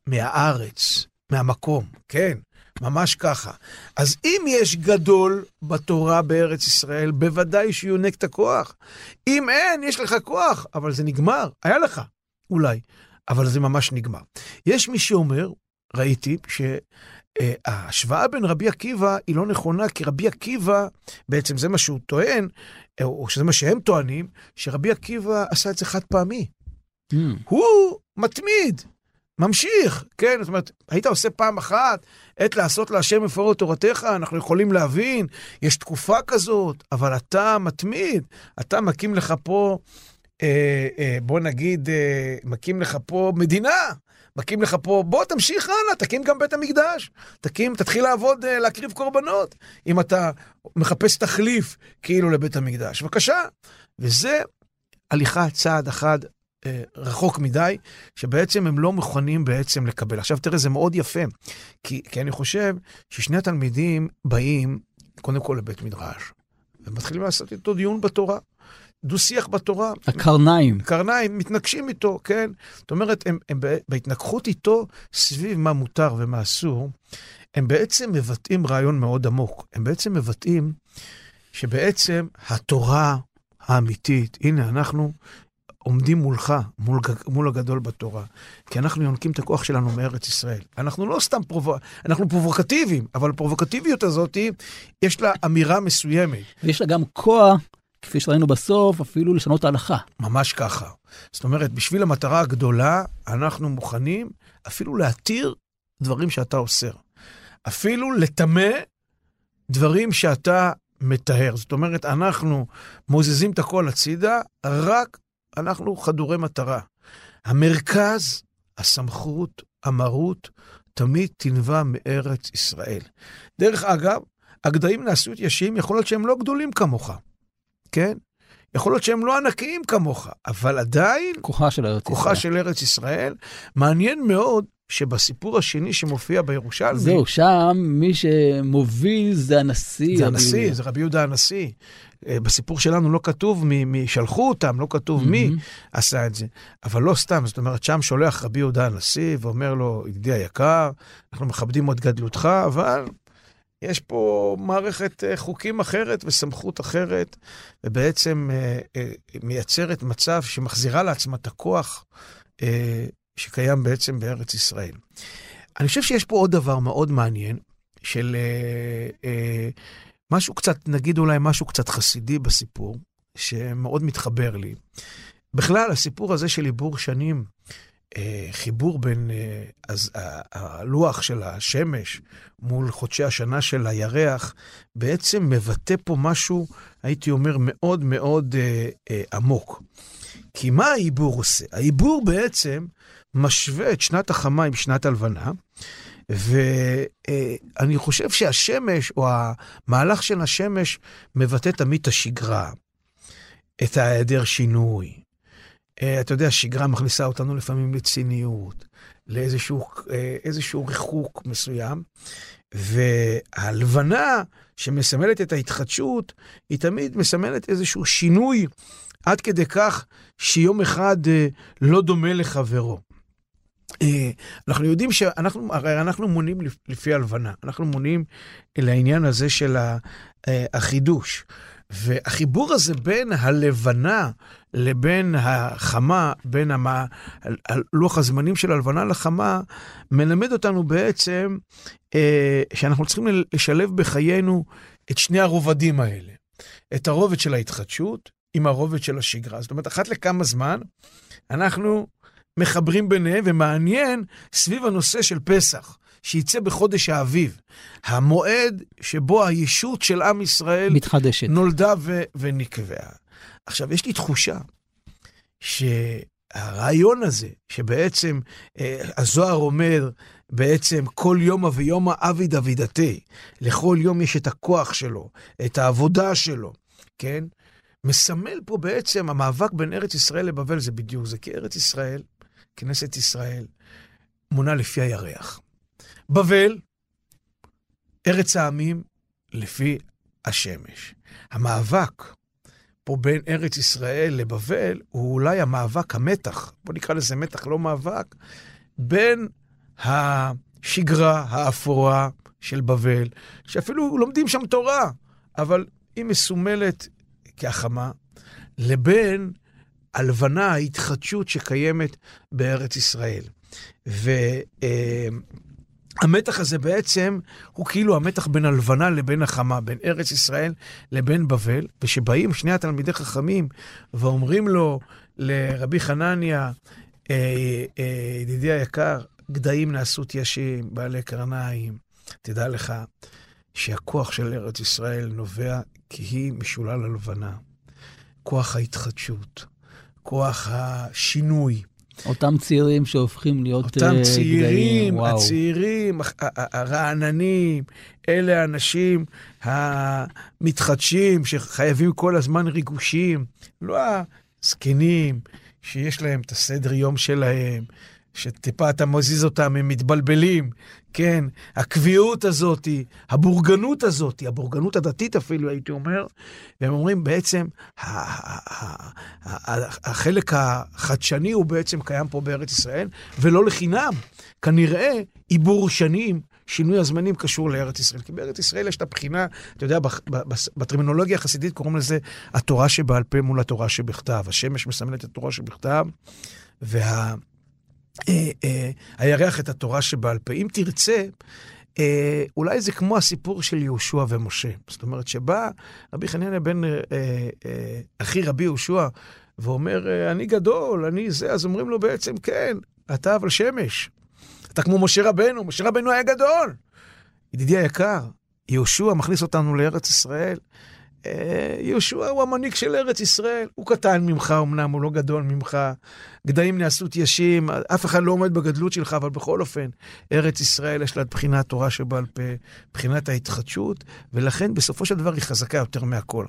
מהארץ, מהמקום, כן, ממש ככה. אז אם יש גדול בתורה בארץ ישראל, בוודאי שיונק את הכוח. אם אין, יש לך כוח, אבל זה נגמר. היה לך, אולי, אבל זה ממש נגמר. יש מי שאומר, ראיתי, שההשוואה בין רבי עקיבא היא לא נכונה, כי רבי עקיבא, בעצם זה מה שהוא טוען, או שזה מה שהם טוענים, שרבי עקיבא עשה את זה חד פעמי. Mm. הוא מתמיד, ממשיך, כן? זאת אומרת, היית עושה פעם אחת, עת לעשות להשם מפורט תורתך, אנחנו יכולים להבין, יש תקופה כזאת, אבל אתה מתמיד, אתה מקים לך פה, אה, אה, בוא נגיד, אה, מקים לך פה מדינה, מקים לך פה, בוא תמשיך הלאה, תקים גם בית המקדש, תקים, תתחיל לעבוד, אה, להקריב קורבנות, אם אתה מחפש תחליף כאילו לבית המקדש. בבקשה. וזה הליכה צעד אחד רחוק מדי, שבעצם הם לא מוכנים בעצם לקבל. עכשיו תראה, זה מאוד יפה, כי, כי אני חושב ששני התלמידים באים קודם כל לבית מדרש, ומתחילים לעשות איתו דיון בתורה. דו-שיח בתורה. הקרניים. קרניים, מתנגשים איתו, כן? זאת אומרת, הם, הם בהתנגחות איתו סביב מה מותר ומה אסור, הם בעצם מבטאים רעיון מאוד עמוק. הם בעצם מבטאים שבעצם התורה האמיתית, הנה, אנחנו עומדים מולך, מול, מול הגדול בתורה. כי אנחנו יונקים את הכוח שלנו מארץ ישראל. אנחנו לא סתם פרובו... אנחנו פרובוקטיביים, אבל הפרובוקטיביות הזאת, יש לה אמירה מסוימת. ויש לה גם כוח, כפי שראינו בסוף, אפילו לשנות את ההלכה. ממש ככה. זאת אומרת, בשביל המטרה הגדולה, אנחנו מוכנים אפילו להתיר דברים שאתה אוסר. אפילו לטמא דברים שאתה מטהר. זאת אומרת, אנחנו מוזזים את הכל הצידה, רק אנחנו חדורי מטרה. המרכז, הסמכות, המרות, תמיד תנבע מארץ ישראל. דרך אגב, הגדיים נעשו את ישים, יכול להיות שהם לא גדולים כמוך, כן? יכול להיות שהם לא ענקיים כמוך, אבל עדיין... כוחה של ארץ כוחה ישראל. כוחה של ארץ ישראל. מעניין מאוד שבסיפור השני שמופיע בירושלמי... זהו, שם מי שמוביל זה הנשיא. זה הנשיא, זה רבי יהודה הנשיא. אה, בסיפור שלנו לא כתוב מי, מי שלחו אותם, לא כתוב mm-hmm. מי עשה את זה. אבל לא סתם, זאת אומרת, שם שולח רבי יהודה הנשיא ואומר לו, ידידי היקר, אנחנו מכבדים את גדלותך, אבל יש פה מערכת אה, חוקים אחרת וסמכות אחרת, ובעצם אה, מייצרת מצב שמחזירה לעצמה את הכוח שקיים בעצם בארץ ישראל. אני חושב שיש פה עוד דבר מאוד מעניין, של אה, אה, משהו קצת, נגיד אולי משהו קצת חסידי בסיפור, שמאוד מתחבר לי. בכלל, הסיפור הזה של עיבור שנים, אה, חיבור בין אה, אז, הלוח של השמש מול חודשי השנה של הירח, בעצם מבטא פה משהו, הייתי אומר, מאוד מאוד אה, אה, עמוק. כי מה העיבור עושה? העיבור בעצם משווה את שנת החמה עם שנת הלבנה, ואני חושב שהשמש, או המהלך של השמש, מבטא תמיד את השגרה, את ההיעדר שינוי. אה, אתה יודע, שגרה מכניסה אותנו לפעמים לציניות, לאיזשהו ריחוק מסוים, והלבנה שמסמלת את ההתחדשות, היא תמיד מסמלת איזשהו שינוי, עד כדי כך שיום אחד אה, לא דומה לחברו. אה, אנחנו יודעים שאנחנו, הרי אנחנו מונים לפי הלבנה, אנחנו מונים לעניין הזה של אה, החידוש. והחיבור הזה בין הלבנה לבין החמה, בין לוח הזמנים של הלבנה לחמה, מלמד אותנו בעצם אה, שאנחנו צריכים לשלב בחיינו את שני הרובדים האלה. את הרובד של ההתחדשות עם הרובד של השגרה. זאת אומרת, אחת לכמה זמן אנחנו מחברים ביניהם, ומעניין סביב הנושא של פסח, שיצא בחודש האביב, המועד שבו הישות של עם ישראל מתחדשת. נולדה ו- ונקבעה. עכשיו, יש לי תחושה שהרעיון הזה, שבעצם אה, הזוהר אומר, בעצם כל יומא ויומא אבי דוידתי, לכל יום יש את הכוח שלו, את העבודה שלו, כן? מסמל פה בעצם המאבק בין ארץ ישראל לבבל, זה בדיוק זה, כי ארץ ישראל כנסת ישראל מונה לפי הירח. בבל, ארץ העמים, לפי השמש. המאבק פה בין ארץ ישראל לבבל הוא אולי המאבק, המתח, בוא נקרא לזה מתח, לא מאבק, בין השגרה האפורה של בבל, שאפילו לומדים שם תורה, אבל היא מסומלת כהחמה, לבין הלבנה, ההתחדשות שקיימת בארץ ישראל. והמתח הזה בעצם הוא כאילו המתח בין הלבנה לבין החמה, בין ארץ ישראל לבין בבל, ושבאים שני התלמידי חכמים ואומרים לו, לרבי חנניה, אה, אה, ידידי היקר, גדיים נעשו תיישים, בעלי קרניים. תדע לך שהכוח של ארץ ישראל נובע כי היא משולל הלבנה. כוח ההתחדשות, כוח השינוי. אותם צעירים שהופכים להיות אותם גדיים. צעירים, וואו. הצעירים, הרעננים, אלה האנשים המתחדשים, שחייבים כל הזמן ריגושים, לא הזקנים, שיש להם את הסדר יום שלהם, שטיפה אתה מזיז אותם, הם מתבלבלים, כן? הקביעות הזאת, הבורגנות הזאת, הבורגנות הדתית אפילו, הייתי אומר, והם אומרים בעצם, החלק החדשני הוא בעצם קיים פה בארץ ישראל, ולא לחינם. כנראה עיבור שנים, שינוי הזמנים קשור לארץ ישראל. כי בארץ ישראל יש את הבחינה, אתה יודע, בטרמינולוגיה החסידית קוראים לזה התורה שבעל פה מול התורה שבכתב. השמש מסמלת את התורה שבכתב, וה... אה, אה, הירח את התורה שבעל פה. אם תרצה, אה, אולי זה כמו הסיפור של יהושע ומשה. זאת אומרת, שבא רבי חנינא בן אחי רבי יהושע, ואומר, אני גדול, אני זה, אז אומרים לו בעצם, כן, אתה אבל שמש. אתה כמו משה רבנו, משה רבנו היה גדול. ידידי היקר, יהושע מכניס אותנו לארץ ישראל, יהושע הוא המנהיג של ארץ ישראל. הוא קטן ממך אמנם, הוא לא גדול ממך. גדיים נעשו תיישים, אף אחד לא עומד בגדלות שלך, אבל בכל אופן, ארץ ישראל יש לה את בחינת תורה שבעל פה, בחינת ההתחדשות, ולכן בסופו של דבר היא חזקה יותר מהכל.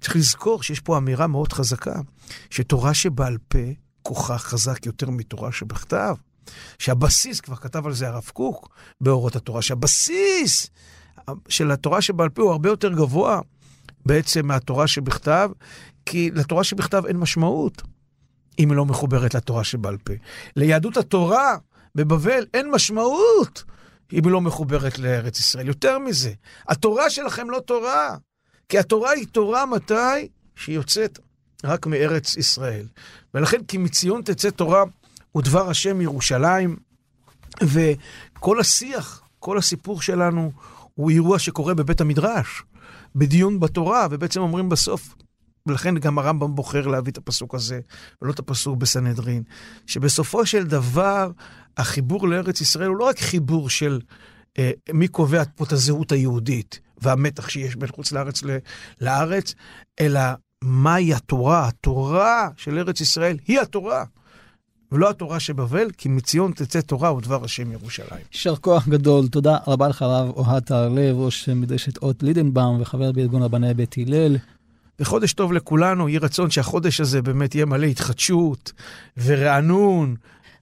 צריך לזכור שיש פה אמירה מאוד חזקה, שתורה שבעל פה, כוחה חזק יותר מתורה שבכתב. שהבסיס, כבר כתב על זה הרב קוק באורות התורה, שהבסיס של התורה שבעל פה הוא הרבה יותר גבוה בעצם מהתורה שבכתב, כי לתורה שבכתב אין משמעות אם היא לא מחוברת לתורה שבעל פה. ליהדות התורה בבבל אין משמעות אם היא לא מחוברת לארץ ישראל. יותר מזה, התורה שלכם לא תורה, כי התורה היא תורה מתי? שהיא יוצאת רק מארץ ישראל. ולכן כי מציון תצא תורה ודבר השם ירושלים, וכל השיח, כל הסיפור שלנו הוא אירוע שקורה בבית המדרש, בדיון בתורה, ובעצם אומרים בסוף, ולכן גם הרמב"ם בוחר להביא את הפסוק הזה, ולא את הפסוק בסנהדרין, שבסופו של דבר החיבור לארץ ישראל הוא לא רק חיבור של אה, מי קובע פה את הזהות היהודית והמתח שיש בין חוץ לארץ ל- לארץ, אלא מהי התורה. התורה של ארץ ישראל היא התורה. ולא התורה שבבל, כי מציון תצא תורה ודבר השם ירושלים. יישר כוח גדול, תודה רבה לך הרב אוהד טהרלב, ראש מדרשת אות לידנבאום וחבר בארגון רבני בית הלל. וחודש טוב לכולנו, יהי רצון שהחודש הזה באמת יהיה מלא התחדשות ורענון.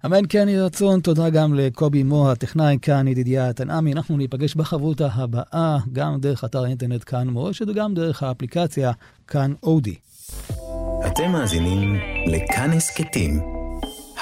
אמן כן יהי רצון, תודה גם לקובי מור, הטכנאי כאן, ידידיה תנעמי. אנחנו ניפגש בחברותה הבאה, גם דרך אתר האינטרנט כאן מורשת וגם דרך האפליקציה כאן אודי. אתם מאזינים לכאן הסכתים,